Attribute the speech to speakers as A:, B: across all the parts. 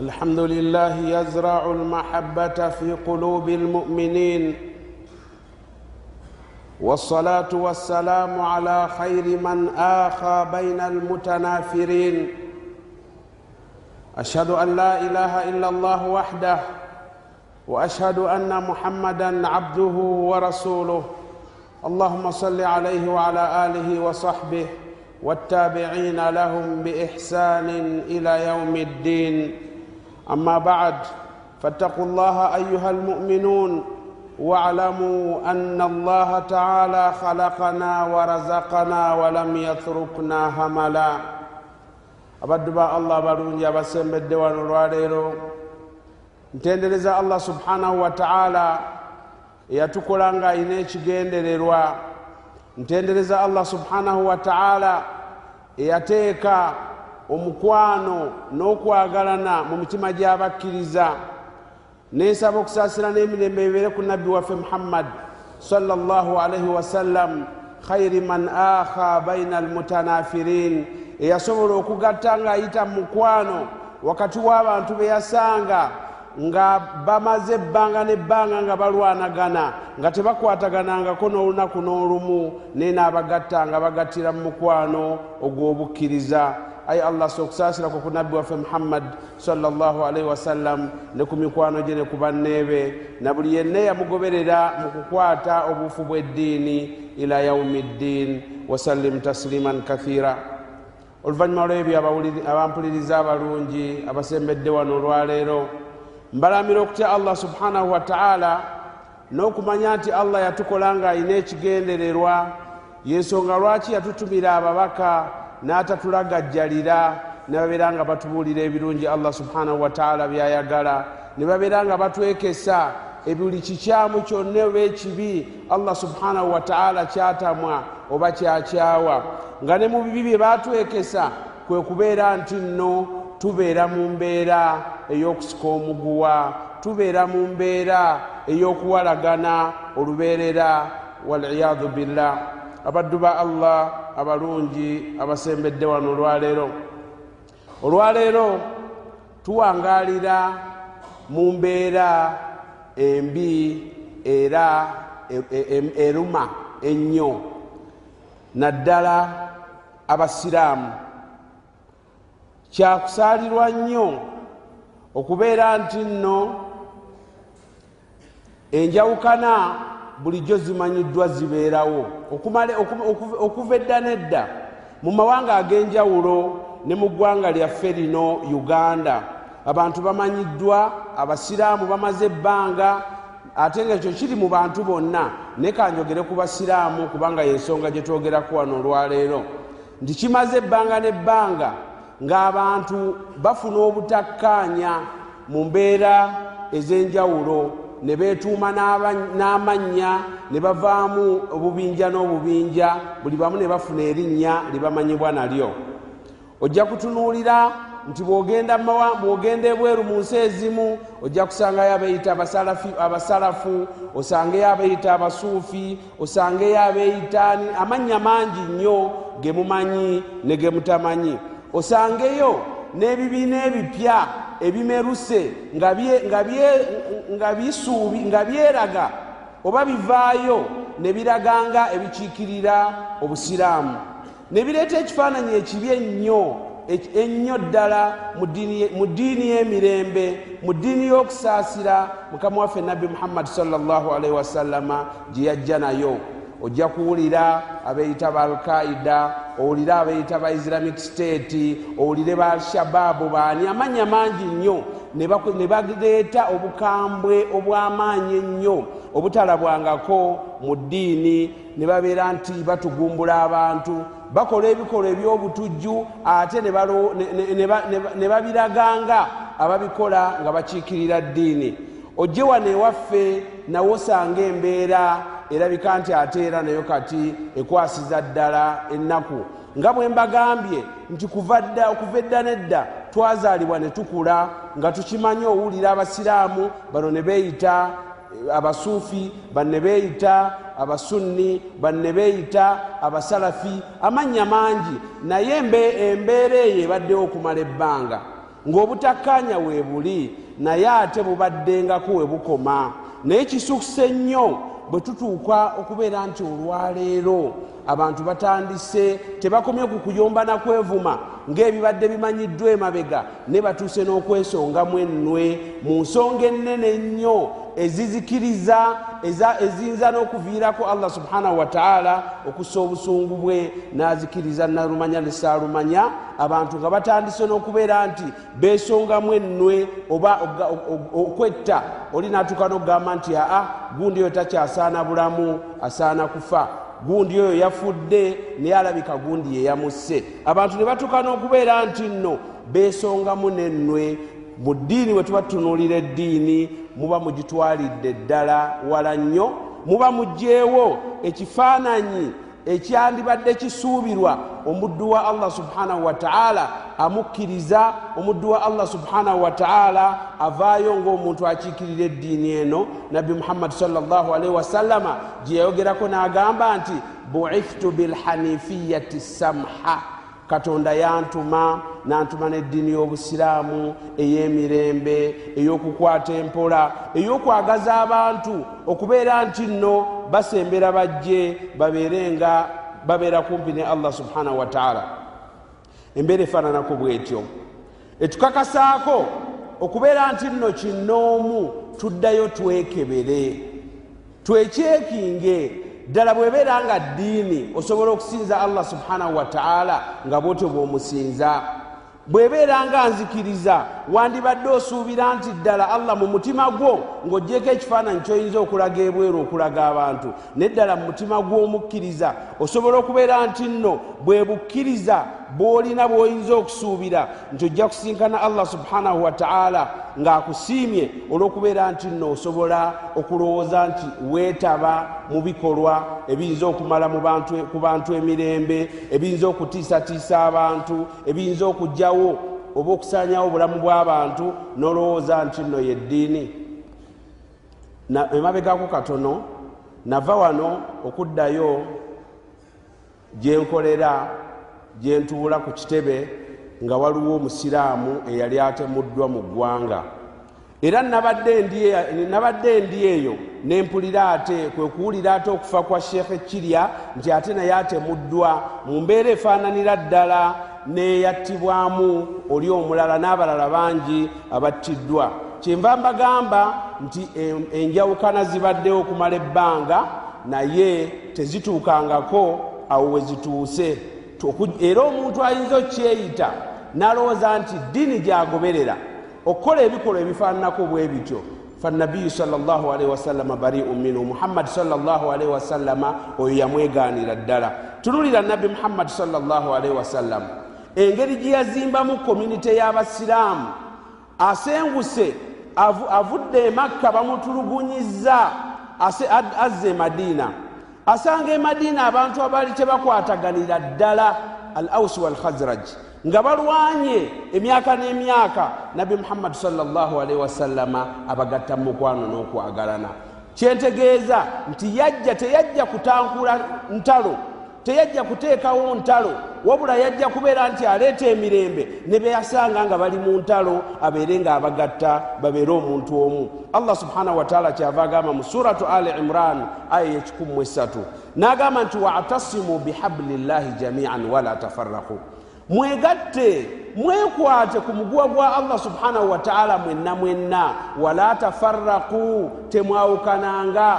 A: الحمد لله يزرع المحبة في قلوب المؤمنين والصلاة والسلام على خير من آخى بين المتنافرين أشهد أن لا إله إلا الله وحده وأشهد أن محمدا عبده ورسوله اللهم صل عليه وعلى آله وصحبه والتابعين لهم بإحسان إلى يوم الدين اما بعد فاتقوا الله ايها المؤمنون واعلموا ان الله تعالى خلقنا ورزقنا ولم يتركنا هملا abaddu ba allah abalungi abasembedde wano olwaleero. Ntendereza allah subhanahu wataala eyatukola nga alina ekigendererwa. Ntendereza allah subhanahu wataala eyateeka omukwano n'okwagalana mu mitima gy'abakkiriza. Nensaba okusaasira n'emirembe ebibeere ku nabbi waffe muhammad sallallahu alaihi wasallam khairi man akha baina almutanafirin eyasobola okugatta ng'ayita mu mukwano wakati w'abantu be yasanga nga bamaze ebbanga n'ebbanga nga balwanagana nga tebakwataganangako n'olunaku n'olumu naye n'abagatta nga bagattira mu mukwano ogw'obukkiriza ayi allah so okusaasirako ku nabbi waffe muhammad salllahalaihi wasallam ne ku mikwano gye ne ku banneebe na buli yenna yamugoberera mu kukwata obuufu bw'eddiini ila yaumi ddin wasallim tasliman kathira. Oluvannyuma lwebyo abampuliriza abalungi abasembedde wano olwaleero mbalamira okutya allah subhanahu wa taala n'okumanya nti allah yatukola nga alina ekigendererwa yensonga lwaki yatutumira ababaka n'atatulagajjalira ne babeera nga batubuulira ebirungi allah subhanahu wa taala byayagala ne babeera nga batwekesa ebuli kikyamu kyonna oba ekibi allah subhanahu wa taala kyatamwa oba kyakyawa. Nga ne mu bibi bye batwekesa kwe kubeera nti nno tubeera mu mbeera ey'okusika omuguwa tubeera mu mbeera ey'okuwalagana olubeerera waliyadu billah abaddu ba allah abalungi abasembedde wano olwaleero. Olwaleero tuwangalira mu mbeera embi era eruma ennyo naddala abasiraamu. Kyakusaalirwa nnyo okubeera nti nno enjawukana bulijjo zimanyiddwa zibeerawo. Okuva edda nedda mu mawanga ag'enjawulo ne mu ggwanga lyaffe lino uganda abantu bamanyiddwa abasiraamu bamaze ebbanga ate nga ekyo kiri mu bantu bonna naye kanjogere ku basiraamu kubanga yensonga gye twogeraku wano olwaleero. Nti kimaze ebbanga n'ebbanga ng'abantu bafuna obutakkaanya mu mbeera ez'enjawulo ne beetuuma n'amannya ne bavaamu obubinja n'obubinja buli bamu ne bafuna erinnya libamanyibwa nalyo. Ojja kutunuulira nti bw'ogenda ebweru mu nsi ezimu ojja kusangayo abeeyita abasalafu osangeyo abeeyita abasuufi osangeyo abeeyita amannya mangi nnyo ge mumanyi ne ge mutamanyi. Osangeyo n'ebibiina ebipya ebimeruse nga byeraga oba bivaayo ne biraganga ebikiikirira obusiraamu. Ne bireeta ekifaananyi ekibi ennyo ennyo ddala mu ddiini y'emirembe mu ddiini y'okusaasira mukama waffe nabbi muhammadi salllahalaihi wasallama gye yajja nayo ojja kuwulira abeeyita ba alkaida owulire abeeyita ba islamic state owulire ba alshababu baani amannya mangi nnyo. Ne baleeta obukambwe obw'amaanyi ennyo obutalabwangako mu ddiini. Ne babeera nti batugumbula abantu bakola ebikolwa eby'obutujju ate ne babiraganga ababikola nga bakiikirira ddiini. Ojje wano ewaffe nawe osanga embeera erabika nti ate era nayo kati ekwasiza ddala ennaku. Nga bwe mbagambye nti kuva edda nedda twazaalibwa ne tukula nga tukimanyi owulira abasiraamu bano ne beeyita abasuufi banne beeyita abasunni banne beeyita abasalafi amannya mangi. Naye embeera eyo ebaddewo okumala ebbanga ng'obutakkanya we buli naye ate bubaddengako we bukoma. Naye kisukuse nnyo bwe tutuuka okubeera nti olwaleero abantu batandise tebakomye ku kuyomba nakwevuma ng'ebibadde bimanyiddwa emabega ne batuuse n'okwesongamu ennwe mu nsonga ennene ennyo ezizikiriza eziyinza n'okuviirako allah subhanahu wataala okussa obusungu bwe n'azikiriza nalumanya ne saalumanya abantu nga batandise n'okubeera nti beesongamu ennwe oba okwetta. Oli naatuuka n'okugamba nti aa gundi oyo takyasaana bulamu asaana kufa. Gundi oyo yafudde naye alabika gundi yeyamusse abantu ne batuuka n'okubeera nti nno beesongamu n'ennwe mu ddiini bwe tuba tutunuulira eddiini muba mugitwalidde ddala wala nnyo muba mugjeewo ekifaananyi ekyandibadde kisuubirwa omuddu wa allah subhanahu wataala amukkiriza omuddu wa allah subhanahu wataala avaayo ngaomuntu akiikirira eddiini eno. Nabbi muhammadi salllahalaihi wasallama gye yayogerako n'agamba nti buithtu bilhanifiyati samha katonda yantuma nantuma n'eddiini y'obusiraamu ey'emirembe ey'okukwata empola ey'okwagaza abantu okubeera nti nno basembera bajje babeere nga babeera kumpi ne allah subhanahu wataala embeera efaananako bwetyo. Etukakasaako okubeera nti nno kinoomu tuddayo twekebere. Twekyekinge ddala bwebeera nga ddiini osobola okusinza allah subhanahu wataala nga bwotyo bw'omusinza. Bwebeera nga nzikiriza wandibadde osuubira nti ddala allah mu mutima gwo ng'oggyeko ekifaananyi kyoyinza okulaga ebweru okulaga abantu. Neddala mu mutima gw'omukkiriza osobola okubeera nti nno bwe bukkiriza bw'olina bw'oyinza okusuubira nti ojja kusinkana allah subhanahu wataala ng'akusiimye olw'okubeera nti nno osobola okulowooza nti weetaba mu bikolwa ebiyinza okumala ku bantu emirembe ebiyinza okutiisatiisa abantu ebiyinza okugjawo oba okusaanyawo obulamu bw'abantu n'olowooza nti nno yeddiini. Emabegako katono nava wano okuddayo gyenkolera gyentuula ku kitebe nga waliwo omusiraamu eyali atemuddwa mu ggwanga. Era nabadde ndi eyo nempulira ate kwe kuwulira ate okufa kwa sheekhe kirya nti ate naye atemuddwa. Mu mbeera efaananira ddala neyattibwamu oli omulala n'abalala bangi abattiddwa. Kyenva mbagamba nti enjawukana zibaddewo okumala ebbanga naye tezituukangako awo we zituuse era omuntu ayinza okukyeyita n'alowooza nti ddiini gyagoberera okukola ebikolwa ebifaananako bwe bityo. Fannabiyu salllahalihi wasallama bariu minhu muhammadi salllahalihi wasallama oyo yamwegaanira ddala. Tunulira nabbi muhammadi salllahalihi wasallama engeri gye yazimbamu komunite y'abasiraamu asenguse avudde emakka bamutulugunyiza azza emadiina asanga emadiina abantu abaali tebakwataganira ddala al ausi wal khazraj nga balwanye emyaka n'emyaka. Nabbi muhammadi salllahalihi wasallama abagatta mu mukwano n'okwagalana. Kyentegeeza nti yajja teyajja kutankula ntalo teyajja kuteekawo ntalo wabula yajja kubeera nti aleeta emirembe ne beyasanga nga bali mu ntalo abeere nga abagatta babeere omuntu omu. Allah subhanahu wataala kyava agamba mu suratu ali imran aya yekikumu esatu. N'agamba nti watasimu bihablillahi jamian wala tafaraku mwegatte mwekwate ku muguwa gwa allah subhanahu wataala mwenna mwenna. Wala tafaraku temwawukananga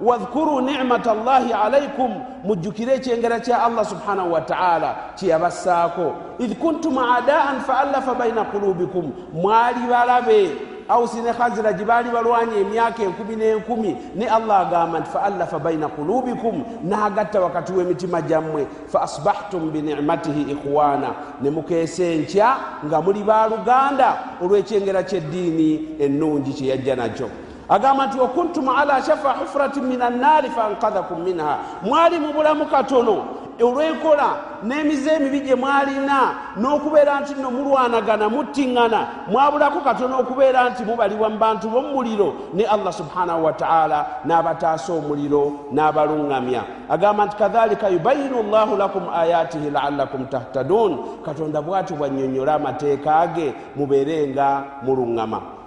A: wadhkuru nicmata llahi alaikum mujjukire ekyengera kya allah subhanahu wataala kyeyabassaako. Idh kuntum adaan faallafa baina qulubikum mwali balabe ausi ne khaziraji baali balwanya emyaka enkumi n'enkumi ne allah agamba nti faallafa baina qulubikum n'agatta wakati w'emitima gyammwe fa asbahtum binicmatihi ikhwana. Ne mukeesa enkya nga muli baaluganda olw'ekyengera ky'eddiini ennungi kye yajja nakyo agamba nti wakuntum ala shafa hufuratin min annaari fankadhakum minha. Mwali mu bulamu katono olw'enkola n'emize emibi gye mwalina n'okubeera nti nno mulwanagana muttiŋŋana. Mwabulako katono okubeera nti mubaliwa mu bantu b'omuliro ne allah subhanahu wataala n'abataasa omuliro n'abaluŋŋamya agamba nti kadhalika yubayinu llahu lakum ayatihi laallakum tahtadun. Katonda bw'ati bwannyonnyola amateeka ge mubeere nga muluŋŋama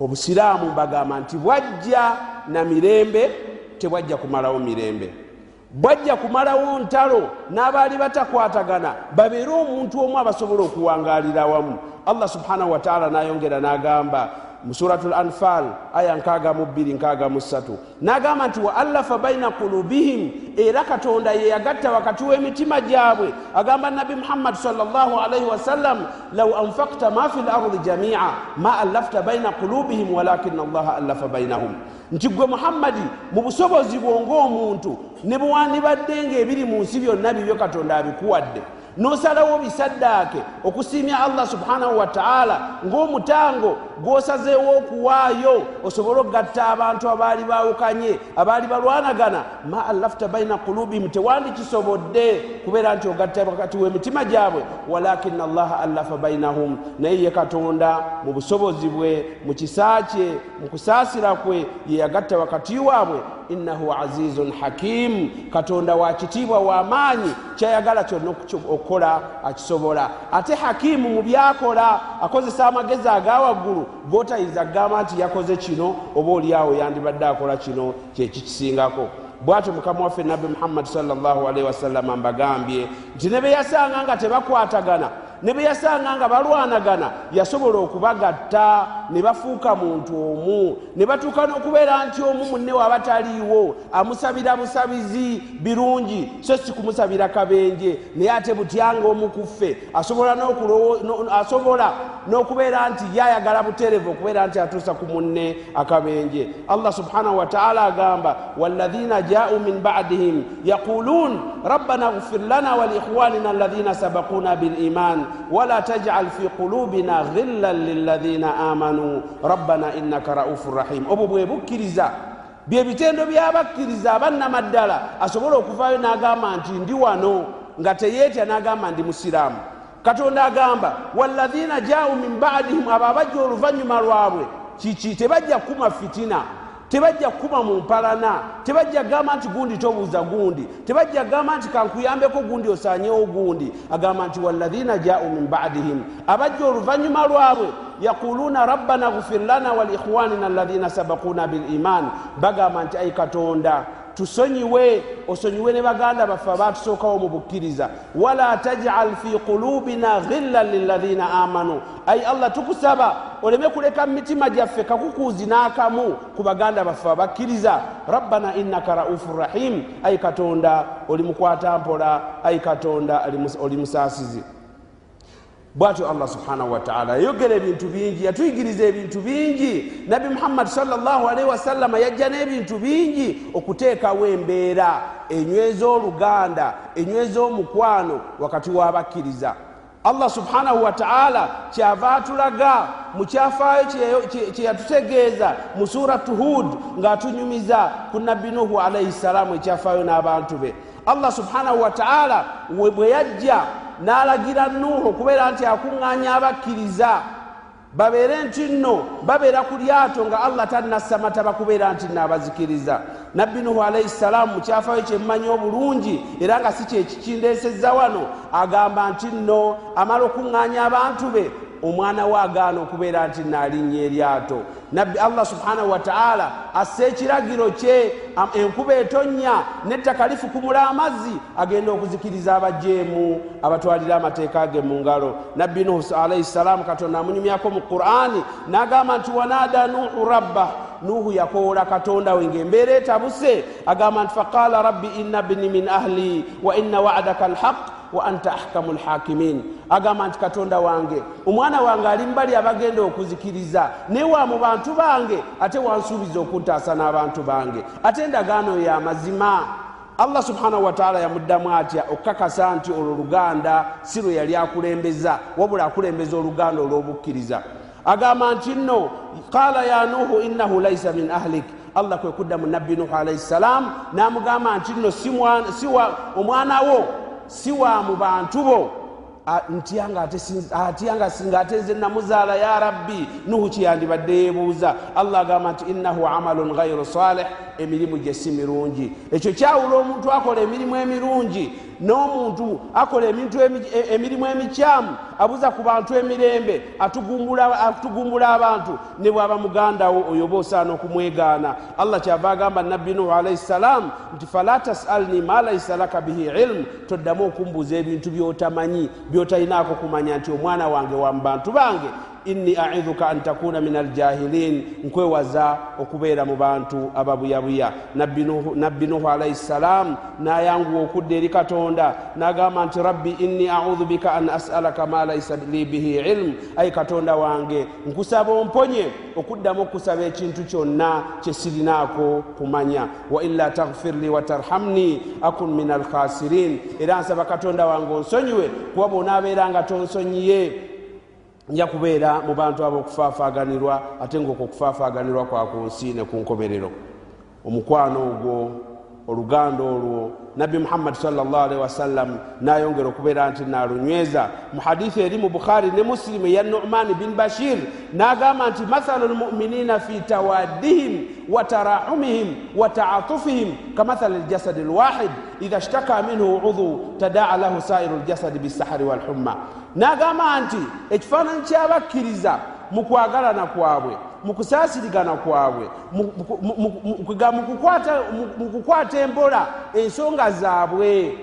A: obusiraamu mbagamba nti bwajja na mirembe tebwajja kumalawo mirembe. Bwajja kumalawo ntalo n'abaali batakwatagana babeere omuntu omu abasobola okuwangalira wamu allah subhanahu wataala nayongera n'agamba mu suratu lanfal aya 62 n'agamba nti wa allafa baina kulubihim era katonda ye yagatta wakati w'emitima gyabwe. Agamba nabi muhammadi salllah alaihi wasallam lau anfakta ma fi lardi jamia ma allafta baina kulubihim walakina allaha allafa bainahum nti gwe muhammadi mu busobozi bwo ng'omuntu ne bwewandibadde ng'ebiri mu nsi byonna bibyo katonda abikuwadde n'osalawo bisaddaake okusiimya allah subhanahu wataala ng'omutango gw'osazeewo okuwaayo osobole okugatta abantu abaali bawukanye abaali balwanagana. Ma allafta baina kulubihim tewandikisobodde kubeera nti ogatta wakati w'emitima gyabwe. Walakina allaha allafa bainahum naye ye katonda mu busobozi bwe mu kisa kye mu kusaasira kwe ye yagatta wakati waabwe innahu azizun hakimu katonda wa kitiibwa w'amaanyi kyayagala kyonna okukola akisobola. Ate hakimu mu byakola akozesa amagezi aga waggulu gootayinza kugamba nti yakoze kino oba oliawo yandibadde akola kino kyekikisingako bwatyo mukama waffe nabbi muhammadi salllahalaihi wasallama mbagambye nti ne beyasanga nga tebakwatagana ne bwe yasanga nga balwanagana yasobola okubagatta ne bafuuka muntu omu ne batuuka n'okubeera nti omu munne waaba taliiwo amusabira busabizi birungi so si kumusabira kabenje naye ate butyanga omu ku ffe asobola n'okubeera nti yayagala buterevu okubeera nti atuusa ku munne akabenje. Allah subhanahu wataala agamba walahina jau min badihim yaqulun rabbana gfir lana waliikhwanina alahina sabakuna biliman wala tajal fi qulubina ghillan liladhina amanu rabbana innaka raufu rahim obwo bwe bukkiriza byebitendo byabakkiriza abannamaddala asobole okuvaayo n'agamba nti ndi wano nga teyeetya n'agamba ndi musiraamu katonda agamba walahina jau min badihim abo abajja oluvannyuma lwabwe kiki tebajja kuma fitina tebajja kukuma mu mpalana tebajja kugamba nti gundi tobuuza gundi tebajja kugamba nti kankuyambeko gundi osanyewo gundi. Agamba nti walahina jau min badihim abajja oluvannyuma lwabwe yaquluna rabbana gfir lana waliikhwanina alahina sabakuna biliman bagamba nti ai katonda tusonyiwe osonyiwe ne baganda baffe abatusookawo mu bukkiriza. Wala tajal fi qulubina ghillan lilahina amanu. Ai allah tukusaba oleme kuleka mumitima gyaffe kakukuuzi n'akamu ku baganda baffe abakkiriza. Rabbana innaka raufu rahim. Ai katonda oli mukwata mpola ai katonda oli musaasizi bwatyo allah subhanahu wataala yayogera ebintu bingi yatuyigiriza ebintu bingi. Nabbi muhammadi salllahalaihi wasallama yajja n'ebintu bingi okuteekawo embeera enyweza oluganda enyweza omukwano wakati w'abakkiriza. Allah subhanahu wataala kyava atulaga mu kyafaayo kyeyatutegeeza mu suratu hud ng'atunyumiza ku nabbi nuhu alaihi ssalaamu ekyafaayo n'abantu be. Allah subhanahu wataala bwe yajja n'alagira nuuhu okubeera nti akuŋŋaanya abakkiriza. Babeere nti nno babeera ku lyato nga allah tannasamata bakubeera nti nno abazikiriza nabbi nuhu alaihi ssalaamu mukyafayo kyemmanyi obulungi era nga si kyekikindeesezza wano agamba nti nno amala okuŋŋaanya abantu be omwana we agaana okubeera nti naalinnya eryato. Nabbi allah subhanahu wataala assa ekiragiro kye enkuba etonnya n'ettaka lifukumula amazzi agenda okuzikiriza abajeemu abatwalira amateeka ge mu ngalo. Nabbi nuhu alaihi ssalaamu katonda amunyumyako mu qur'ani n'agamba nti wanaada nuhu rabbah nuhu yakoola katonda we ngaembeera etabuse agamba nti faqala rabbi inna bni min ahli wa inna wa'daka alhaq wa anta ahkamu lhakimin agamba nti katonda wange. Omwana wange ali mbali abagenda okuzikiriza. Naye wa mu bantu bange ate wansuubiza okuntaasa n'abantu bange. Ate endagaano ya mazima. Allah subhanahu wataala yamuddamu atya okukakasa nti olwo luganda si lwe yali akulembeza wabula akulembeza oluganda olw'obukkiriza. Agamba nti nno qala ya nuhu innahu laisa min ahlik. Allah kwe kudda mu nabbi nuhu alaihi ssalam n'amugamba nti nno si mwana- si wa- omwana wo si wa mu bantu bo. A- ntyanga ate sin- atyanga singa ate nze namuzaala ya rabbi nuhu kyeyandibadde yeebuuza. Allah agamba nti innahu amalun gairu salih emirimu gye si mirungi. Ekyo kyawula omuntu akola emirimu emirungi n'omuntu akola emintu emi- e- emirimu emikyamu abuza ku bantu emirembe atugumbula abantu ne bwaba mugandawo oyo oba osaana okumwegaana. Allah kyava agamba nabbi nuhu alaihi ssalam nti fala tasalni ma laisa laka bihi ilmu toddamu okumbuuza ebintu byotamanyi byotalinaako kumanya nti omwana wange wa mu bantu bange inni aidhuka an takuna min aljahilin nkwewaza okubeera mu bantu ababuyabuya. Nabbi Nuhu- alaihi ssalam nayanguwa okudda eri katonda nagamba nti rabbi inni audhu bika an asalaka ma laisa li bihi ilmu ayi katonda wange nkusaba omponye okuddamu okusaba ekintu kyonna kyesirinaako kumanya. Wa illa taghfirli watarhamni akun min alkhasirin era nsaba katonda wange onsonyiwe kuba bwonaabeera nga tonsonyiye nja kubeera mu bantu abo okufaafaaganirwa ate ngaokwo okufaafaaganirwa kwa ku nsi ne ku nkomerero. Omukwano ogwo oluganda olwo. Nabbi muhammadi salllahalihi wasallam nayongera okubeera nti nalunyweza. Mu hadithi eri mu bukhari ne musilimu eya numan bin bashir nagamba nti mathalu lmuminina fi tawaddihim wa tarahumihim wa taatufihim kamathali ljasadi lwahid idha shtaka minhu udhu tadaa lahu sairu ljasadi bisahari walhumma nagamba nti ekifaananyi kyabakkiriza mu kwagalana kwabwe mu kusaasirigana kwabwe mu- kukwata- embola ensonga zaabwe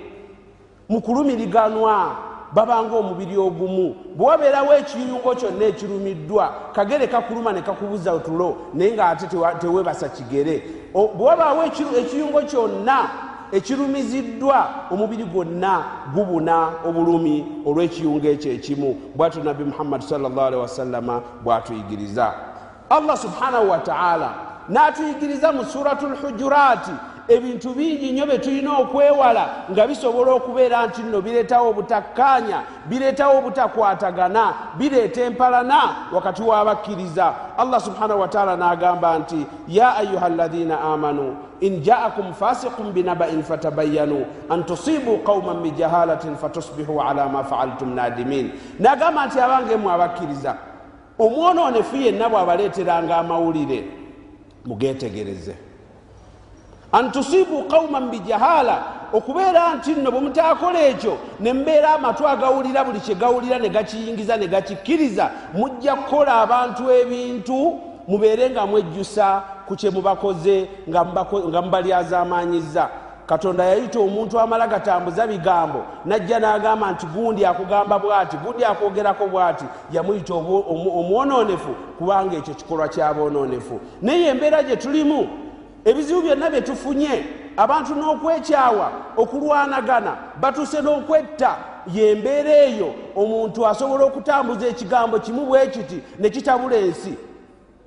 A: mu kulumiriganwa babanga omubiri ogumu. Bwe wabeerawo ekiyungo kyonna ekirumiddwa kagere kakuluma ne kakubuza otulo naye ng'ate teweebasa kigere. Bwe wabaawo ekiyungo kyonna ekirumiziddwa omubiri gwonna gubuna obulumi olw'ekiyungo ekyo ekimu. Bwatyo nabbi muhammadi salllahalihi wasallama bw'atuyigiriza allah subhanahu wataala n'atuyigiriza mu suratu lhujuraati ebintu bingi nnyo bye tulina okwewala nga bisobola okubeera nti nno bireetawo obutakkaanya bireetawo obutakwatagana bireeta empalana wakati w'abakkiriza. Allah subhanahu wataala n'agamba nti ya ayuha alladhina amanu in jaakum fasiqun binabain fatabayanu an tusibu qauman bijahalatin fatusbihu ala ma faaltum nadimin. N'agamba nti abangemu abakkiriza omwonoonefu yenna bw'abaleeteranga amawulire mugeetegereze. Antusibu qauman bijahala okubeera nti nno bwe mutaakola ekyo ne mbeera amatu agawulira buli kye gawulira ne gakiyingiza ne gakikkiriza mujja kukola abantu ebintu mubeere nga mwejjusa ku kye mubakoze nga mubako- nga mubalyazaamaanyiza katonda yayita omuntu amala gatambuza bigambo najja n'agamba nti gundi akugamba bw'ati gundi akwogerako bw'ati. Yamuyita omwonoonefu kubanga ekyo kikolwa kyabonoonefu naye embeera gye tulimu ebizibu byonna bye tufunye abantu n'okwekyawa okulwanagana batuuse n'okwetta yembeera eyo omuntu asobola okutambuza ekigambo kimu bwe kiti ne kitabula ensi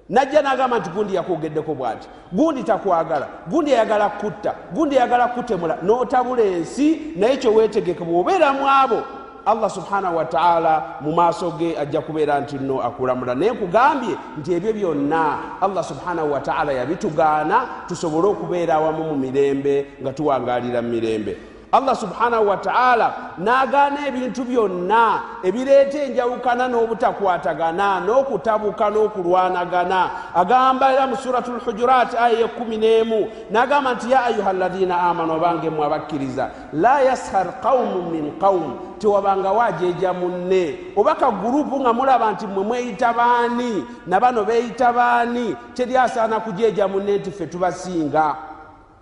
A: najja n'agamba nti gundi yakwogeddeko bw'ati? Gundi takwagala. Gundi ayagala kutta. Gundi ayagala kutemula. N'otabula ensi naye kyoweetegeke bw'obeera mu abo. Allah subhanahu wataala mu maaso ge ajja kubeera nti nno akulamula. Naye nkugambye nti ebyo byonna allah subhanahu wataala yabitugaana tusobole okubeera awamu mu mirembe nga tuwangalira mu mirembe allah subhanahu wataala n'agaana ebintu byonna ebireeta enjawukana n'obutakwatagana n'okutabuka n'okulwanagana. Agamba era mu suratu lhujurat aya ekumi n'emu n'agamba nti ya ayuha alladina amanu obangemu abakkiriza la yashar qaumu min qaumu tewabanga wajeja munne. Oba kagurupu nga mulaba nti mwe mweyita baani? Na bano beeyita baani? Teryasaana kujeja munne nti ffe tubasinga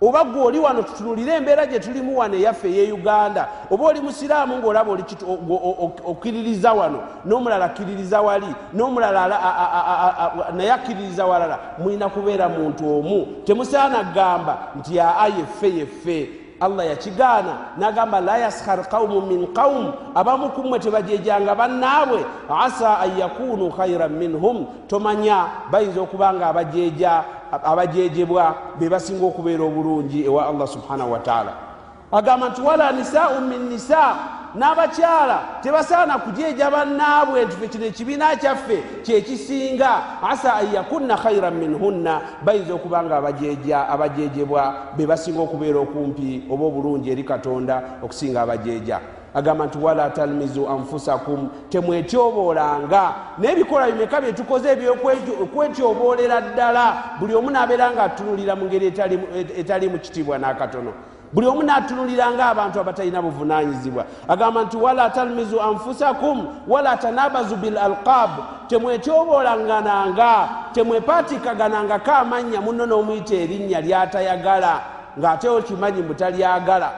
A: oba gwe oli wano tutunulire embeera gye tulimu wano eyaffe eye uganda oba oli musiraamu ngaolaba oli okkiririza wano n'omulala akkiririza wali n'omulala naye akkiririza walala mulina kubeera muntu omu. Temusaana kugamba nti aa yeffe yeffe allah yakigaana n'agamba la yaskhar qaumu min qaum abamu kummwe tebajejanga bannaabwe. Asa an yakunu khairan minhum. Tomanya bayinza okuba nga abajeja abajejebwa be basinga okubeera obulungi ewa allah subhanahu wataala agamba nti wala nisaau min nisa n'abakyala tebasaana kujeja bannaabwe nti fe kino ekibiina kyaffe kyekisinga asa an yakunna khairan minhunna. Bayinza okuba nga abajejebwa be basinga okubeera okumpi oba obulungi eri katonda okusinga abajeja agamba nti wala talmizu anfusakum. Temwetyoboolanga n'ebikolwa bimeka byetukoze ebyokwetyoboolela ddala buli omu naabeera nga atunulira mu ngeri etali mu kitiibwa n'akatono. Buli omu naatunulira ngaabantu abatalina buvunanyizibwa agamba nti wala talmizu anfusakum wala tanabazu bil alqab temwetyoboolangananga temwepatikaganangako amannya muno n'omuyita erinnya lyatayagala ng'ate okimanyi mutalyagala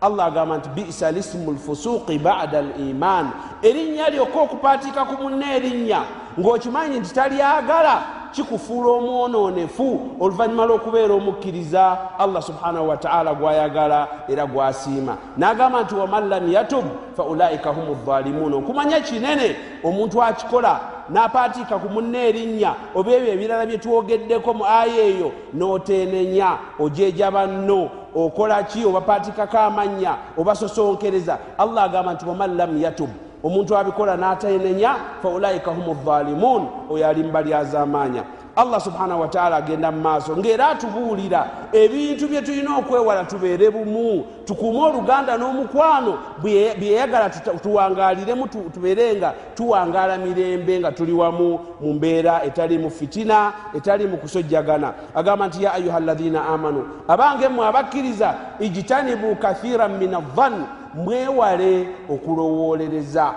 A: allah agamba nti bisa lisimu lfusuqi bada al iman. Erinnya lyokka okupatika ku munna erinnya. Ng'okimanyi nti talyagala kikufuula omwononefu oluvannyuma lw'okubeera omukkiriza allah subhanahu wataala gwayagala era gwasiima. N'agamba nti waman lam yatub fa ulaika humu dhalimuun okumanya kinene omuntu akikola n'apaatiika ku munna erinnya oba ebyo ebirala bye twogeddeko mu aya eyo n'oteenenya ojeja banno okola ki obapaatikako amannya obasosonkereza. Allah agamba nti waman lam yatub omuntu abikola n'ateenenya fa ulaika humu dhalimuun oyo ali mubalyazamaanya allah subhanahu wataala agenda mu maaso ng'era atubuulira ebintu bye tulina okwewala tubeere bumu tukuume oluganda n'omukwano byeyagala tuwangaliremu tubeere nga tuwangaala mirembe nga tuli wamu mu mbeera etali mu fitina etali mu kusojjagana. Agamba nti ya ayuha llathina amanu abange mmwe abakkiriza ijitanibu kathiran min adhan mwewale okulowolereza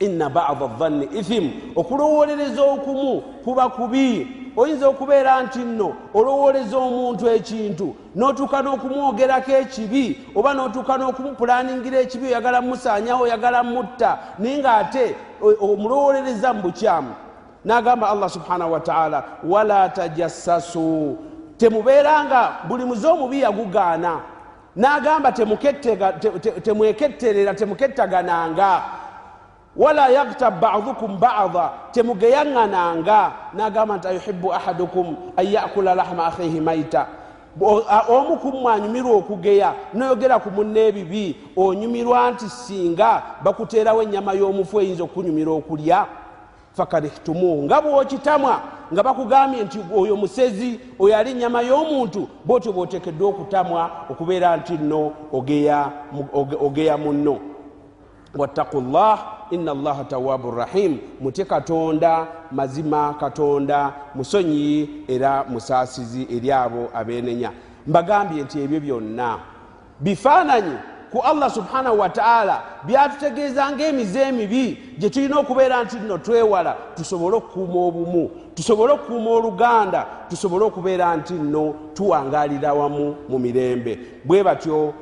A: inna bada dhanni ithim. Okulowolereza okumu kuba kubi. Oyinza okubeera nti nno olowoleza omuntu ekintu notuuka n'okumwogerako ekibi oba notuuka n'okumupulaningira ekibi oyagala musanyawo oyagala mutta naye ngaate omulowolereza mu bukyamu. N'agamba allah subhanahu wataala wala tajassasu. Temubeera nga buli muze omubi yagugaana. N'agamba temweketterera temukettagananga wala yaktab badukum bada temugeyaŋŋananga n'agamba nti ayuhibu ahadukum an yakula lahma akhihi maita. Omu kummwe anyumirwa okugeya noyogera ku munna ebibi onyumirwa nti singa bakuteerawo ennyama y'omufu eyinza okunyumira okulya. Fakarihtumuhu nga bwokitamwa nga bakugambye nti oyo musezi oyo ali ennyama y'omuntu bwotyo bwotekeddwa okutamwa okubeera nti nno ogeya munno wattaku llah ina allaha tawabu rahim. Mutye katonda mazima katonda musonyi era musaasizi eri abo abenenya mbagambye nti ebyo byonna bifaananyi ku allah subhanahu wataala byatutegeeza ngaemize emibi gye tulina okubeera nti nno twewala tusobole okukuuma obumu tusobole okukuuma oluganda tusobole okubeera nti nno tuwangalira wamu mu mirembe. Bwe batyo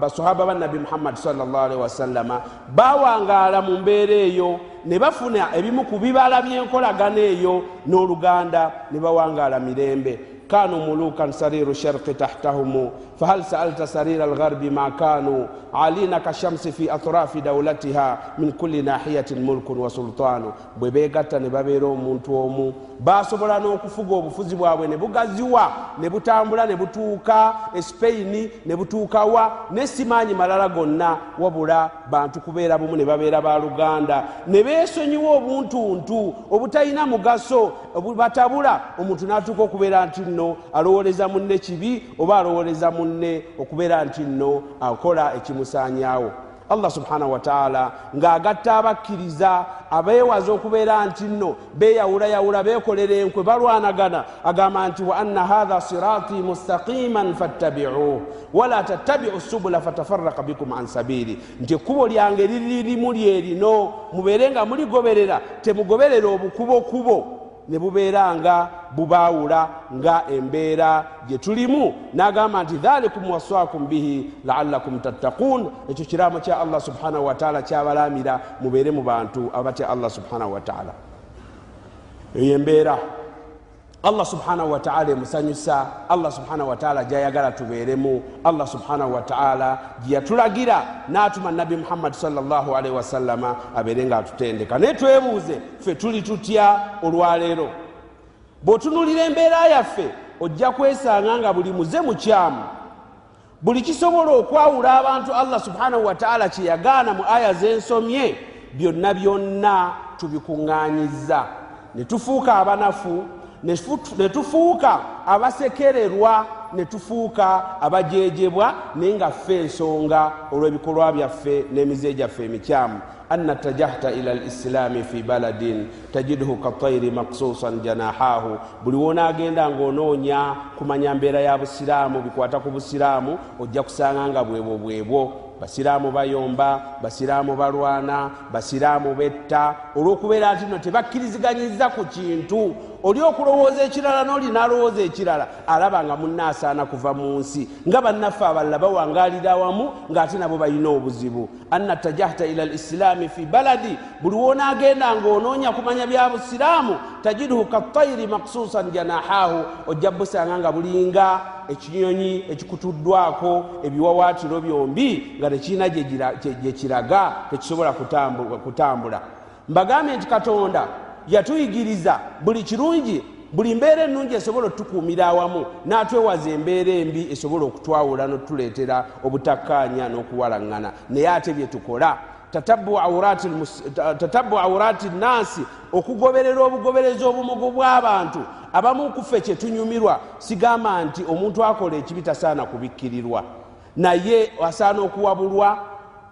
A: basahaba bannabi muhammadi salllahalihi wasallama bawangaala mu mbeera eyo ne bafuna ebimu ku bibala by'enkolagana eyo n'oluganda ne bawangaala mirembe كانوا ملوكا سرير الشرق تحتهم فهل سألت سرير الغرب ما كانوا عالين كالشمس في أطراف دولتها من كل ناحية ملك وسلطان bwebegatta ne babeera omuntu omu basobola n'okufuga obufuzi bwabwe ne bugaziwa ne butambula ne butuuka espaini ne butuukawa nesimaanyi malala gonna wabula bantu kubeera bumu ne babeera baluganda ne beesonyiwa obuntuntu obutalina mugaso batabula omuntu n'atuuka okubeera nti nno alowoleza munne kibi oba alowoleza munne okubeera nti nno akola ekimusaanyawo allah subhanahu wataala ng'agatta abakkiriza abeewaza okubeera nti nno beeyawulayawula beekolera enkwe balwanagana. Agamba nti wa anna hatha sirati mustaqiman fattabicuuh wala tattabicu subula fatafaraka bikum an sabili nti ekkubo lyange liririmu lyerino mubeere nga muligoberera temugoberera obukubokubo ne bubeera nga bubaawula nga embeera gye tulimu. N'agamba nti dhalikum waswakum bihi laallakum tattaquun. Ekyo kiraamo kya allah subhanahu wataala kyabalamira mubeere mu bantu abatya allah subhanahu wataala eyo embeera allah subhanahu wataala emusanyusa allah subhanahu wataala gyayagala tubeeremu allah subhanahu wataala gyeyatulagira n'atuma nabi muhammadi salllahalaihi wasallama abeere nga atutendeka naye twebuuze ffe tuli tutya olwaleero? Bw'otunulira embeera yaffe ojja kwesanga nga buli muze mukyamu buli kisobola okwawula abantu allah subhanahu wataala kyeyagaana mu aya zensomye byonna byonna tubikuŋŋanyiza ne tufuuka abanafu ne tufuuka abasekererwa ne tufuuka abajejebwa naye nga ffe ensonga olw'ebikolwa byaffe n'emize gyaffe emikyamu. Anna tajahta ila lislaami fi baladin tajiduhu katairi maksusan janahahu buli wonaagenda ng'onoonya kumanya mbeera ya busiraamu bikwata ku busiraamu ojja kusanga nga bwebwo bwebwo. Basiraamu bayomba basiraamu balwana basiraamu betta. Olw'okubeera nti no tebakkiriziganyiza ku kintu oli okulowooza ekirala n'oli nalowooza ekirala alaba nga munaasaana kuva mu nsi nga bannaffe abalala bawangalira wamu ng'ate nabo balina obuzibu. Anna tajahta ila lislaami fi baladi buli wonaagenda ng'onoonya kumanya bya busiraamu tajiduhu katairi maksusan janahahu ojja busanga nga bulinga ekinyonyi ekikutuddwako ebiwawaatiro byombi nga tekirina gye kiraga tekisobola kutambula. Mbagambye nti katonda yatuyigiriza buli kirungi buli mbeera ennungi esobola otukuumira awamu n'atwewaza embeera embi esobola okutwawula n'otuleetera obutakkaanya n'okuwalaŋŋana. Naye ate bye tukola tatabu aurati nnansi okugoberera obugoberezi obumugu bw'abantu. Abamu kuffe kyetunyumirwa sigamba nti omuntu akola ekibi tasaana kubikkirirwa. Naye asaana okuwabulwa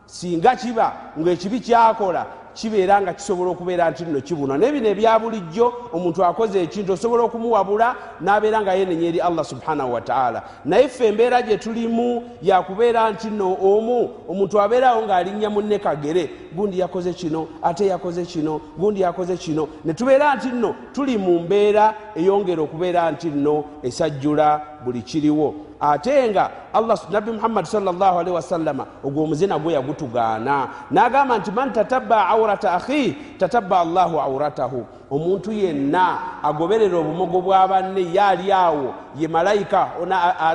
A: singa kiba ngaekibi kyakola kibeera nga kisobola okubeera nti nno kibuna. Naye bino ebya bulijjo omuntu akoze ekintu osobola okumuwabula n'abeera nga yenenya eri allah subhanahu wataala naye ffe embeera gye tulimu yakubeera nti nno omu omuntu abeerawo ng'alinnya munne kagere gundi yakoze kino ate yakoze kino gundi yakoze kino. Ne tubeera nti nno tuli mu mbeera eyongera okubeera nti nno esajjula buli kiriwo ate nga nabbi muhammadi salllahalihi wasallama ogwo omuzina gwe yagutugaana. N'agamba nti man tatabba aurata akhi tatabba allahu auratahu omuntu yenna agoberera obumogo bwa banne ye ali awo ye malayika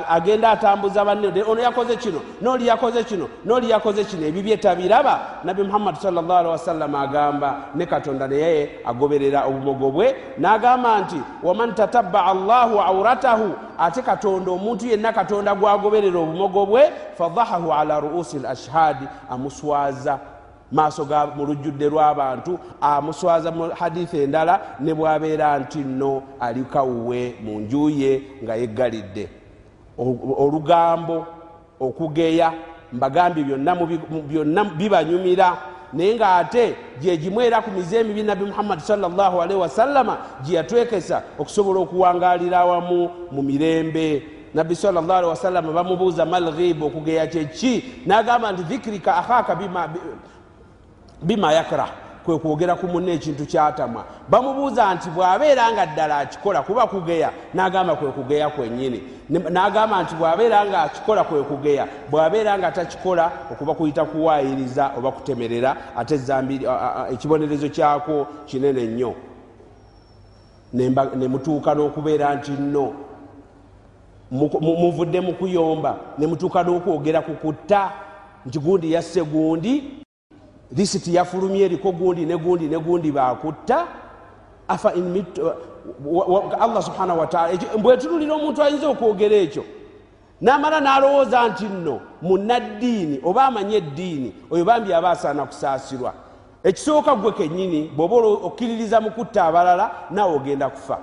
A: agenda atambuza banne ono yakoze kino nooli yakoze kino nooli yakoze kino. Ebibye tabiraba. Nabbi muhammadi salllahalihi wasallama agamba ne katonda naye agoberera obumogo bwe n'agamba nti waman tatabba allahu auratahu ate katonda omuntu yenna katonda gwagoberera obumogo bwe fadahahu ala ruusi l ashhadi amuswaza maaso ga mu lujjudde lw'abantu amuswaza mu haditha endala ne bwabeera nti nno ali kawuwe mu nju ye nga yeggalidde. Olugambo okugeya mbagambye byonna bibanyumira naye ngaate gyegimu era ku mize emibi nabbi muhammadi salllahalihi wasallama gye yatwekesa okusobola okuwangalira awamu mu mirembe. Nabbi salllahalihi wasallama bamubuuza malghibu okugeya kyeki n'agamba nti dhikirika akhaka bima, yakrah kwe kwogera ku munna ekintu kyatamwa bamubuuza nti bw'abeera nga ddala akikola kuba kugeya? N'agamba kwe kugeya kwennyini. N'agamba nti bw'abeera nga akikola kwe kugeya. Bw'abeera nga takikola okuba kuyita kuwaayiriza oba kutemerera ate ekibonerezo kyako kinene nnyo. Ne mutuuka n'okubeera nti nno muvudde mu kuyomba ne mutuuka n'okwogera ku kutta nti gundi yasse gundi lisiti yafulumye eriko gundi ne gundi ne gundi bakutta afa allah subhanahu wataala bwetunulira omuntu ayinza okwogera ekyo? Namala n'alowooza nti nno munaddiini oba amanye eddiini oyo bambi aba asaana kusaasirwa. Ekisooka gwe kennyini bw'oba okkiririza mu kutta abalala naawe ogenda kufa.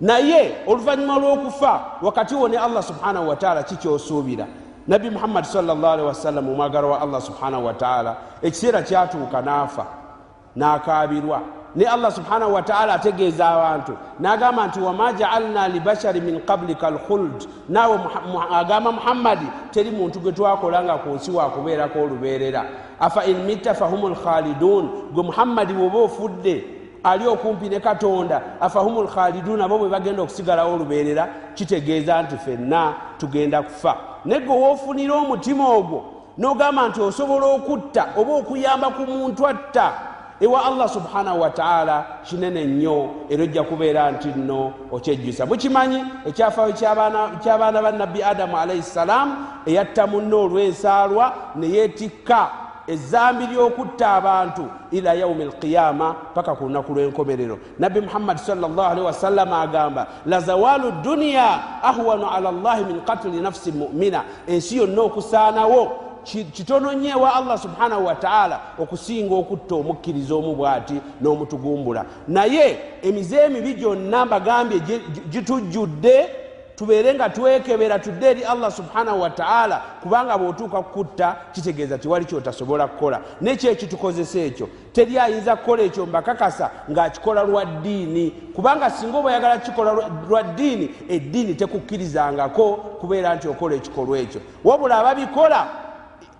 A: Naye oluvannyuma lw'okufa wakati wo ne allah subhanahu wataala kikyosuubira nabbi muhammadi salllahalihi wasallam omwagala wa allah subhanahu wataala ekiseera kyatuuka n'afa n'akaabirwa. Ne allah subhanahu wataala ategeeza abantu n'agamba nti wama jaalna libashari min qablika alkhuld. Naawe agamba muhammadi teri muntu gwe twakola nga ku nsi wakubeerako olubeerera. Afa in mitta fahumu lkhalidun gwe muhammadi woba ofudde ali okumpi ne katonda afahumu lkhalidun abo bwe bagenda okusigalawo olubeerera kitegeeza nti fenna tugenda kufa naye gwe woofunira omutima ogwo n'ogamba nti osobola okutta oba okuyamba ku muntu atta ewa allah subhanahu wataala kinene nnyo era ojja kubeera nti nno okyejjusa. Mukimanyi ekyafaayo ky'abaana ba nabbi adamu alaihi ssalaamu eyatta munne olw'ensaalwa ne yeetikka ezambi ly'okutta abantu ila yaumi alqiyama paka ku lunaku lw'enkomerero. Nabbi muhammadi salllah wasallama agamba lazawalu duniya ahwanu ala llahi min katili nafsi mumina. Ensi yonna okusaanawo kitono nnyo ewa allah subhanahu wataala okusinga okutta omukkiriza omu bw'ati n'omutugumbula. Naye emize emibi gyonna mbagambye gitujjudde tubeere nga twekebera tudde eri allah subhanahu wataala kubanga bw'otuuka kukutta kitegeeza tiwali kyotasobola kukola. Nekyo ekitukozesa ekyo teri ayinza kukola ekyo mbakakasa ng'akikola lwa ddiini. Kubanga singa oba oyagala kikola lwa ddiini eddiini tekukkirizangako kubeera nti okola ekikolwa ekyo. Wabula ababikola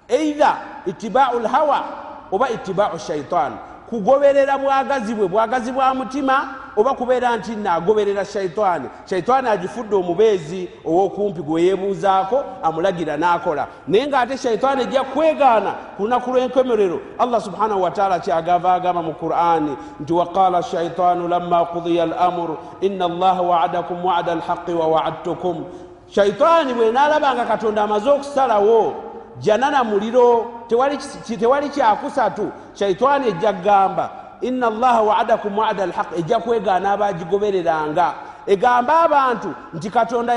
A: eitha itibau lhawa oba itibau shaitaani kugoberera bwagazi bwe bwagazi bwa mutima oba kubeera nti naagoberera shaitaani shaitaani agifudde omubeezi ow'okumpi gwe yeebuuzaako amulagira n'akola. Naye ng'ate shaitaani ejja kwegaana ku lunaku lw'enkomerero allah subhanahu wataala kyagava agamba mu qur'ani nti waqala shaitaanu lamma qudiya al amuru ina allaha waadakum waada alhaqi wa waadtukum. Shaitaani bwe naalabanga katonda amaze okusalawo janana muliro tewali kyakusatu shaitaani ejja kgamba ina allaha waadakum waada alhaq ejja kwegaana abagigobereranga. Egamba abantu nti katonda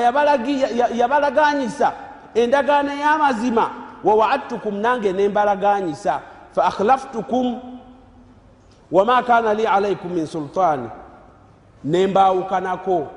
A: yabalaganyisa endagaano ey'amazima. Wawaadtukum nange nembalaganyisa fa akhlaftukum wama kana li alaikum min sultaani nembawukanako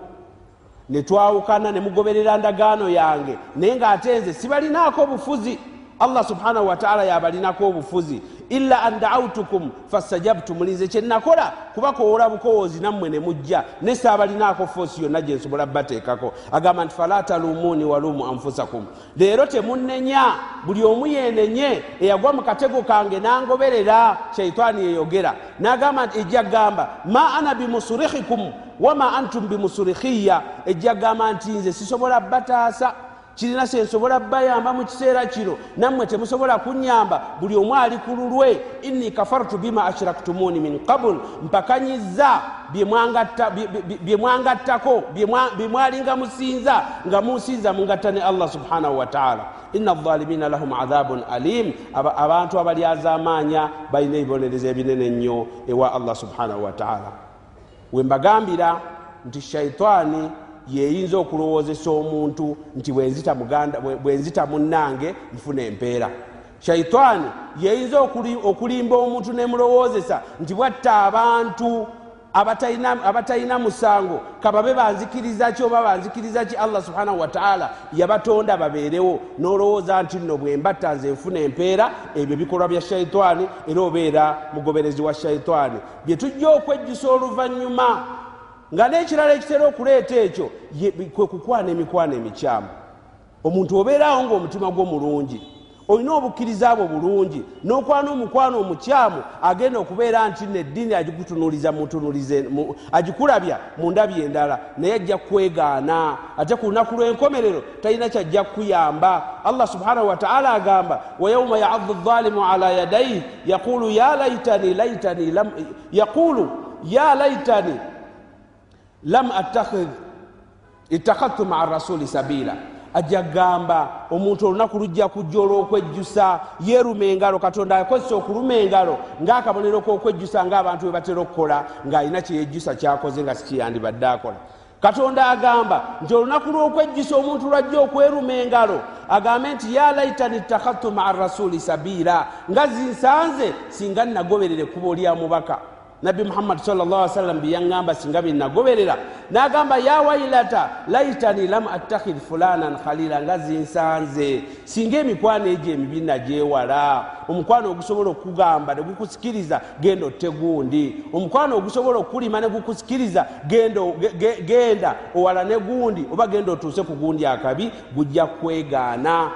A: netwawukana nemugoberera ndagaano yange. Naye ng'ate nze sibalinaako obufuzi allah subhanahu wataala yabalinako obufuzi. Illa an daautukum fastajabtu mulinze kyenakola kubakoola bukowoozi nammwe ne mujja ne saabalinaako foosi yonna gye nsobola bateekako. Agamba nti fala talumuuni waluumu anfusakum. Leero temunnenya buli omu yenenye eyagwa mu katego kange nangoberera shaitaani yeyogera. N'agamba nti ejja gamba ma ana bimusurihikum wama antum bimusurihiya. Ejja gamba nti nze sisobola bataasa kirina sensobola bayamba mu kiseera kino. Nammwe temusobola kunyamba buli omu ali ku lulwe inni kafartu bima ashraktumuni min qabul mpakanyiza byemwangattako byemwalinga musinza nga munsinza mungatta ne allah subhanahu wataala ina azalimina lahum adhabun alim. Abantu abalyazamaanya balina ebibonerezo ebinene nnyo ewa allah subhanahu wataala wembagambira nti shaitaani yeyinza okulowoozesa omuntu nti bwenzita munnange nfuna empeera. Shaitaani yeyinza okulimba omuntu nemulowoozesa nti bwatta abantu abatalina musango kababe banzikiriza ki oba banzikiriza ki? Allah subhanahu wataala yabatonda babeerewo nolowooza nti nno bwembatta nze nfuna empeera ebyo bikolwa bya shaitaani era obeera mugoberezi wa shaitaani byetujja okwejjusa oluvannyuma nga n'ekirala ekitera okuleeta ekyo kwe kukwana emikwano emikyamu. Omuntu obeerawo ngaomutima gwo mulungi olina obukkiriza bwo bulungi n'okwana omukwano omukyamu agenda okubeera nti neddiini agikutunuliza agikulabya mu ndabi endala naye ajja kwegaana. Ate ku lunaku lw'enkomerero talina kyajja kukuyamba. Allah subhanahu wataala agamba wayauma yaaddu dhalimu ala yadaihi yaqulu ya laitani laitani yaqulu ya laitani lam attakhidh ittakhadtu maa rasuli sabila. Ajja kgamba omuntu olunaku lujja kujja olw'okwejjusa yeeruma engalo katonda akozesa okuluma engalo ng'akabonero k'okwejjusa ng'abantu bwe batera okukola ng'alina kyeyejjusa kyakoze nga sikiyandibadde akola. Katonda agamba nti olunaku lw'okwejjusa omuntu lwajja okweruma engalo agambe nti ya laitani ittakhadtu maa rasuli sabila nga zinsanze singa nagoberere ekkubo lya mubaka nabbi muhammadi sallam byeyaŋŋamba singa byenagoberera n'agamba ya wailata laitani lam attakhidh fulanan khalila nga zinsanze singa emikwano egyo emibi nagyewala. Omukwano ogusobola okugamba ne gukusikiriza genda otte gundi omukwano ogusobola okulima ne gukusikiriza genda owala ne gundi oba genda otuuse ku gundi akabi gujja kwegaana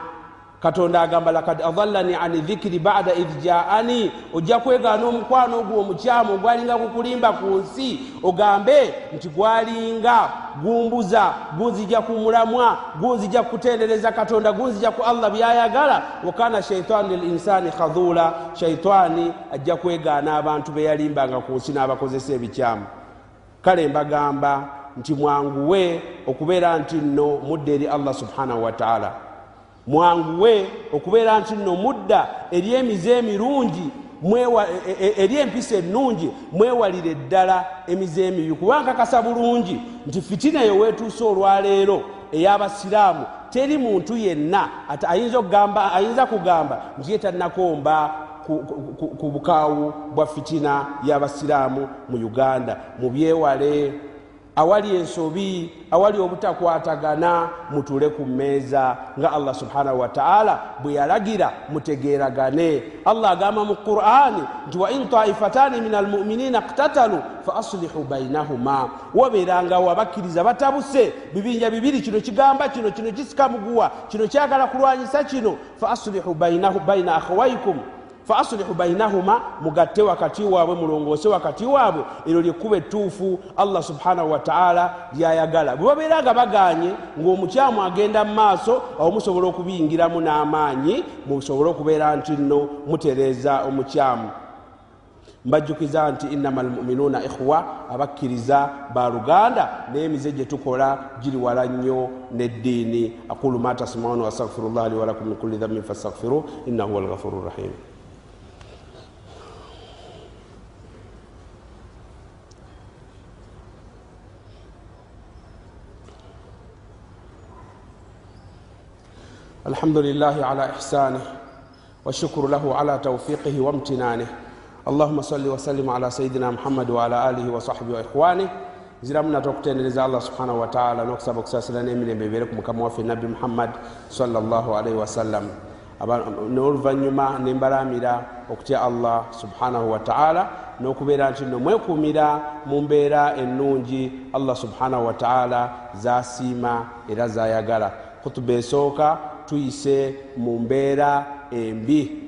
A: katonda agamba lakad adallani ani dhikiri bada idh jaani. Ojja kwegaana omukwano ogwo omukyamu ogwalinga kukulimba ku nsi ogambe nti gwalinga gumbuza gunzija ku mulamwa gunzija kutendereza katonda gunzija ku allah byayagala. Wakana shaitaani linsani khadhula shaitaani ajja kwegaana abantu beyalimbanga ku nsi n'abakozesa ebikyamu. Kale mbagamba nti mwanguwe okubeera nti nno mudde eri allah subhanahu wataala mwanguwe okubeera nti nno mudda eri emize emirungi e, e, eri empisa ennungi mwewalire ddala emize emibi. Kubanga kasa bulungi nti fitina eyo weetuuse olwaleero ey'abasiraamu teri muntu yenna ayinza kugamba nti ye tannakomba ku bukaawu bwa fitina y'abasiraamu mu uganda. Mubyewale awali ensobi awali obutakwatagana mutule ku mmeeza nga allah subhanahu wataala bwe yalagira mutegeeragane. Allah agamba mu qur'ani nti wa in taifatani min almuminina ktatalu fa aslihu bainahuma wabeerangawo abakkiriza batabuse bibinja bibiri kino kigamba kino kino kisikamuguwa kino kyagala kulwanyisa kino fa aslihu baina akhawaikum fa aslihu bainahuma mugatte wakati waabwe mulongoose wakati waabwe. Eryo lyekkuba ettuufu allah subhanahu wataala lyayagala. Bwe babeera nga baganye ng'omukyamu agenda mu maaso awo musobola okubiyingiramu n'amaanyi musobole okubeera nti nno mutereeza omukyamu mbajjukiza nti innama almuminuuna ikhwa abakkiriza baluganda n'emize gye tukola giri wala nnyo n'eddiini. Aqulu ma tasmauna wastaghfiru llah li walakum min kulli dhambin fastaghfiru innahu huwa alghafuru rrahim الحمد لله على إحسانه والشكر له على توفيقه وامتنانه اللهم صل وسلم على سيدنا محمد وعلى آله وصحبه وإخوانه ziramu nate okutendereza allah subhanahu wataala nokusaba okusasira n'emirembe ebeere ku mukama waffe nabbi muhammad salllahalaihi wasallam n'oluvanyuma nembalamira okutya allah subhanahu wataala n'okubeera nti no mwekuumira mu mbeera ennungi allah subhanahu wataala zasiima era zayagala kutuba esooka tuyise mu mbeera embi.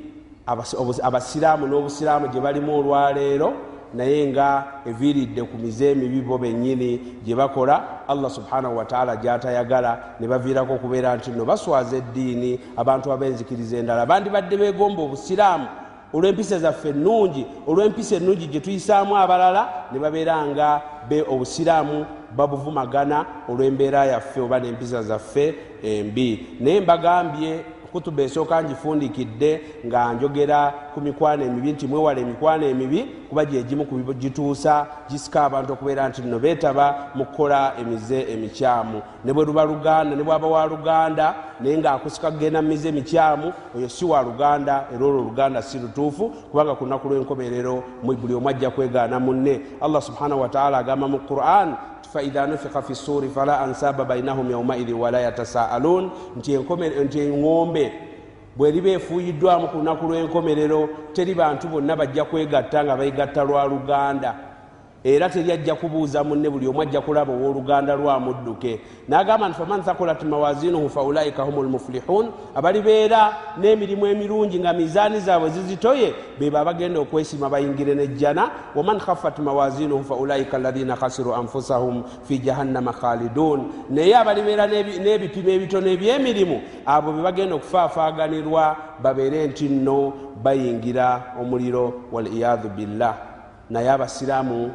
A: Abasiraamu n'obusiraamu gye balimu olwaleero naye nga eviiridde ku mize emibi bo bennyini gye bakola allah subhanahu wataala gyatayagala ne baviirako okubeera nti nno baswaza eddiini abantu ab'enzikiriza endala. Bandi badde beegomba obusiraamu olw'empisa zaffe ennungi olw'empisa ennungi gye tuyisaamu abalala ne babeera nga be obusiraamu babuvumagana olw'embeera yaffe oba n'empisa zaffe embi naye mbagambye kutuba esooka ngifundikidde nga njogera ku mikwano emibi nti mwewala emikwano emibi kuba gyegimu gituusa gisika abantu okubeera nti nno beetaba mu kukola emize emikyamu. Ne bwe luba luganda ne bwaba wa luganda naye ngaakusika kugenda mu mize emikyamu oyo si wa luganda era olwo oluganda si lutuufu kubanga ku lunaku lw'enkomerero buli omu ajja kwegaana munne. Allah subhanahu wataala agamba mu quran faidha nufika fi suri fala ansaba bainahum yaumaidhin wala yatasaalun. Nti eŋombe bweriba efuuyiddwamu ku lunaku lw'enkomerero teri bantu bonna bajja kwegatta nga begatta lwa luganda era teri ajja kubuuza munne buli omu ajja kulaba owooluganda lwamudduke n'agamba nti faman thakulat mawazinuhu faulaika hum lmuflihun abalibeera n'emirimu emirungi nga mizaani zaabwe zizitoye beba abagenda okwesima bayingire nejjana. Waman khafat mawazinuhu faulaika alaina khasiru anfusahum fi jahannama khalidun. Naye abalibeera n'ebipimo ebitono ebyemirimu abo be bagenda okufaafaaganirwa babeere nti nno bayingira omuliro waliyadhu billah. Naye abasiraamu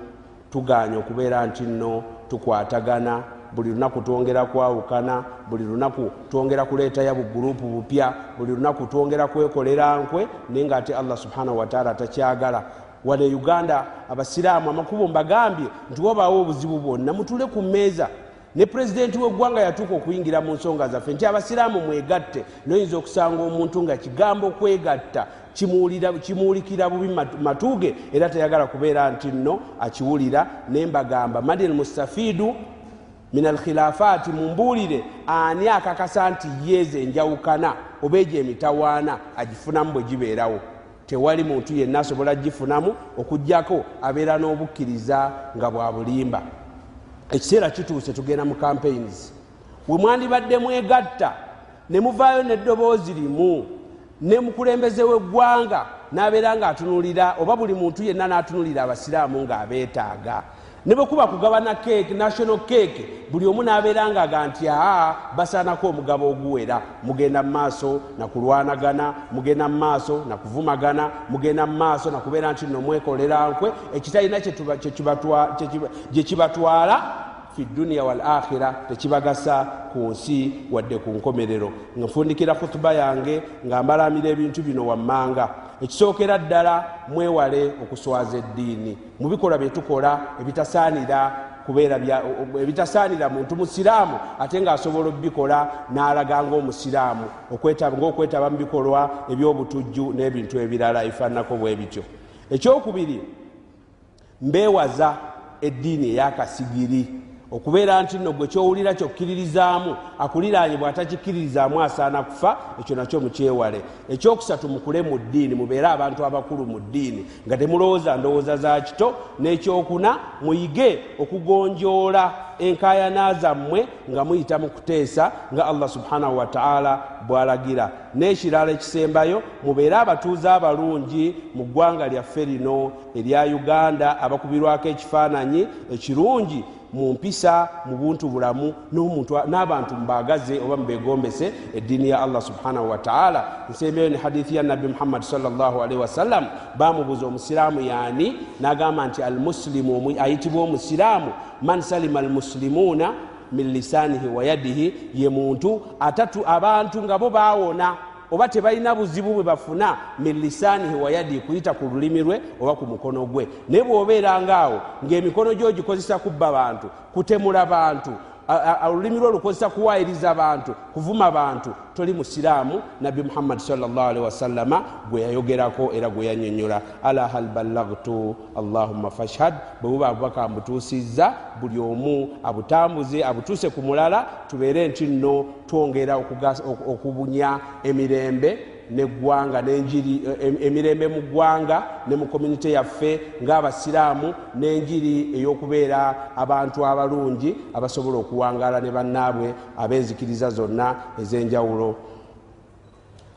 A: tuganya okubeera nti nno tukwatagana buli lunaku twongera kwawukana buli lunaku twongera kuleetayo bugurupu bupya buli lunaku twongera kwekolera nkwe naye nga ate allah subhanahu wataala takyagala wane uganda abasiraamu amakubo mbagambye nti wabaawo obuzibu bwonna. Mutule ku mmeeza. Ne pulezidenti weggwanga yatuuka okuyingira mu nsonga zaffe nti abasiraamu mwegatte. Noyinza okusanga omuntu nga kigambo kwegatta kimuwulikira bubi matuge era tayagala kubeera nti nno akiwulira naye mbagamba madi almustafidu min alkhilafaati mumbuulire ani akakasa nti yeeza enjawukana oba egyo emitawaana agifunamu bwe gibeerawo? Tewali muntu yenna asobola gifunamu okugjako abeera n'obukkiriza nga bwa bulimba. Ekiseera kituuse tugenda mu campaigns. We mwandibadde mwegatta ne muvaayo n'eddoboozi limu ne mukulembeze w'eggwanga n'abeera ng'atunulira oba buli muntu yenna n'atunulira abasiraamu ng'abeetaaga. Ne bwe kuba kugabana cake national cake buli omu n'abeera ngaaga nti aa basaanako omugabo oguwera. Mugenda mu maaso nakulwanagana mugenda mu maaso nakuvumagana mugenda mu maaso nakubeera nti no mwekolera nkwe. Ekitalina gye kibatwala fi duniya wal akhira tekibagasa ku nsi wadde ku nkomerero. Nga nfundikira khutuba yange nga mbalamira ebintu bino wammanga. Ekisookera ddala mwewale okuswaza eddiini. Mu bikolwa byetukola ebitasaanira kubeera ebitasaanira muntu musiraamu ate ngaasobola okubikola n'alaga ngaomusiraamu ngaokwetaba mu bikolwa ebyobutujju n'ebintu ebirala ebifaananako bwe bityo. Ekyokubiri mbeewaza eddiini eyakasigiri okubeera nti nno gwe kyowulira kyokkiririzaamu akuliraanye bw'atakikkiririzaamu asaana kufa ekyo nakyo mukyewale. Ekyokusatu mukule mu ddiini mubeere abantu abakulu mu ddiini nga temulowooza ndowooza za kito n'ekyokuna muyige okugonjoola enkayana zammwe nga muyita mu kuteesa nga allah subhanahu wataala bwalagira. N'ekirala ekisembayo mubeere abatuuze abalungi mu ggwanga lyaffe lino erya uganda abakubirwako ekifaananyi ekirungi mu mpisa mu buntu bulamu n'abantu mubagaze oba mubegombese eddiini ya allah subhanahu wataala nsembeyo ne hadithi ya nabbi muhammadi salllahalihi wasallam bamubuuza omusiraamu yaani n'agamba nti almusilimu ayitibwa omusiraamu? Man salima almusilimuuna min lisanihi wa yadihi ye muntu. Atatu abantu nga bo baawona oba tebalina buzibu bwe bafuna min lisanihi wayadi kuyita ku lulimi lwe oba ku mukono gwe. Naye bw'obeerangaawo ng'emikono gyo gikozesa kubba bantu kutemula bantu olulimi lwe lukozesa kuwayiriza bantu kuvuma bantu toli musiraamu nabbi muhammadi salllahalihi wasallama gwe yayogerako era gwe yanyonyola ala hal ballagtu? Allahumma fashhad. Bwe buba abubaka mbutuusizza buli omu abutambuze abutuuse ku mulala tubeere nti nno twongera okubunya emirembe neggwanga nenjiri emirembe mu ggwanga ne mu komunite yaffe ng'abasiraamu n'enjiri ey'okubeera abantu abalungi abasobola okuwangaala ne bannaabwe ab'enzikiriza zonna ez'enjawulo.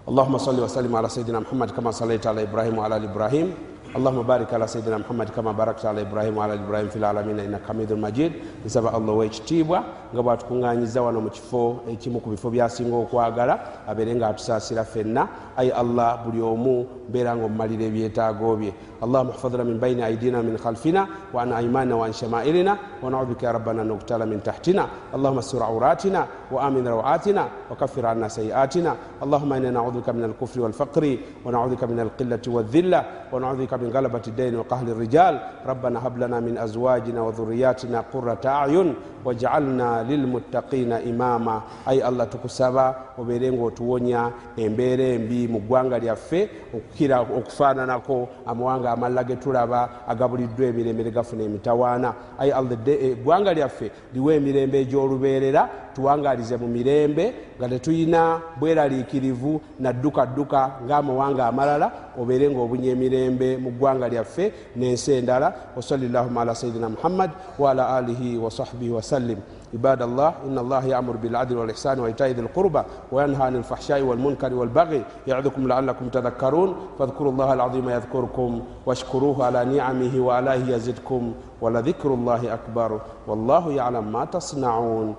A: Allahuma salli wasallim ala sayidina muhammad kama sallaita ala ibrahim waala ali ibrahim اللهم بارك على سيدنا محمد كما باركت على ابراهيم وعلى ابراهيم في العالمين انك حميد مجيد nsaba allah owekitiibwa nga bwatukuŋŋanyiza wano mu kifo ekimu ku bifo byasinga okwagala abeere nga atusaasira fenna ayi allah buli omu mbeera nga omumalira ebyetaago bye اللهم احفظنا من بين ايدينا ومن خلفنا وعن ايماننا وعن شمائلنا ونعوذ بك يا ربنا ان نقتل من تحتنا اللهم استر عوراتنا وامن روعاتنا وكفر عنا سيئاتنا اللهم انا نعوذ بك من الكفر والفقر ونعوذ بك من القله والذله ونعوذ بك من غلبه الدين وقهر الرجال ربنا هب لنا من ازواجنا وذرياتنا قره اعين واجعلنا للمتقين اماما اي الله tukusaba obeere ngaotuwonya embeera embi mu ggwanga lyaffe okukira okufaananako amawanga amalala ge tulaba agabuliddwa emirembe ne gafuna emitawaana ayi allah eggwanga lyaffe liwa emirembe egy'olubeerera tuwangalize mu mirembe nga tetulina bweraliikirivu nadduka dduka ng'amawanga amalala obeere ngaobunya emirembe mu ggwanga lyaffe n'ensi endala wasali llahuma ala sayidina muhammad waala alihi wasahbihi wasallim عباد الله إن الله يأمر بالعدل والإحسان وإيتاء ذي القربى وينهى عن الفحشاء والمنكر والبغي يعظكم لعلكم تذكرون فاذكروا الله العظيم يذكركم واشكروه على نعمه وآلائه يزدكم ولذكر الله أكبر والله يعلم ما تصنعون